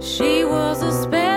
She was a space.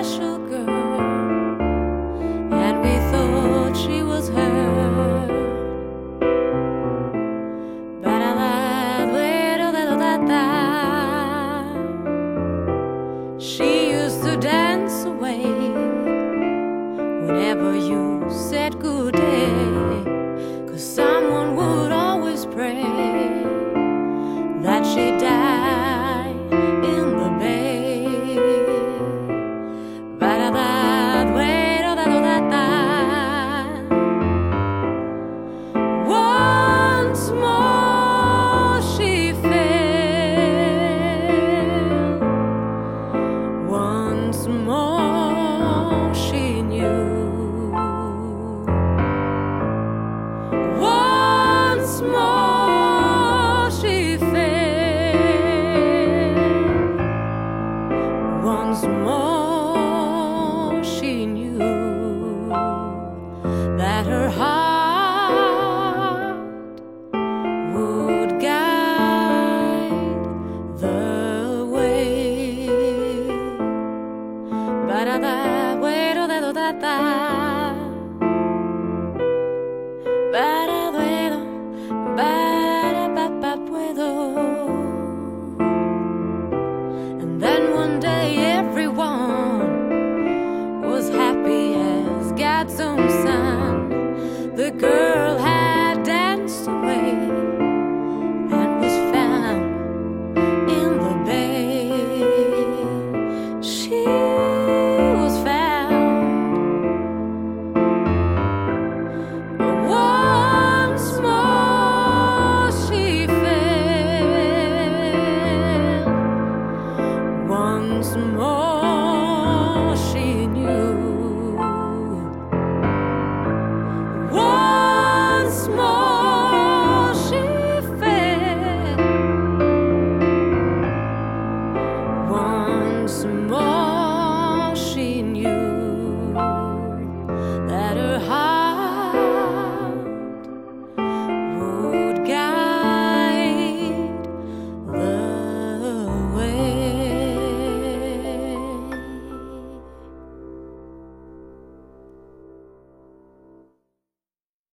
吧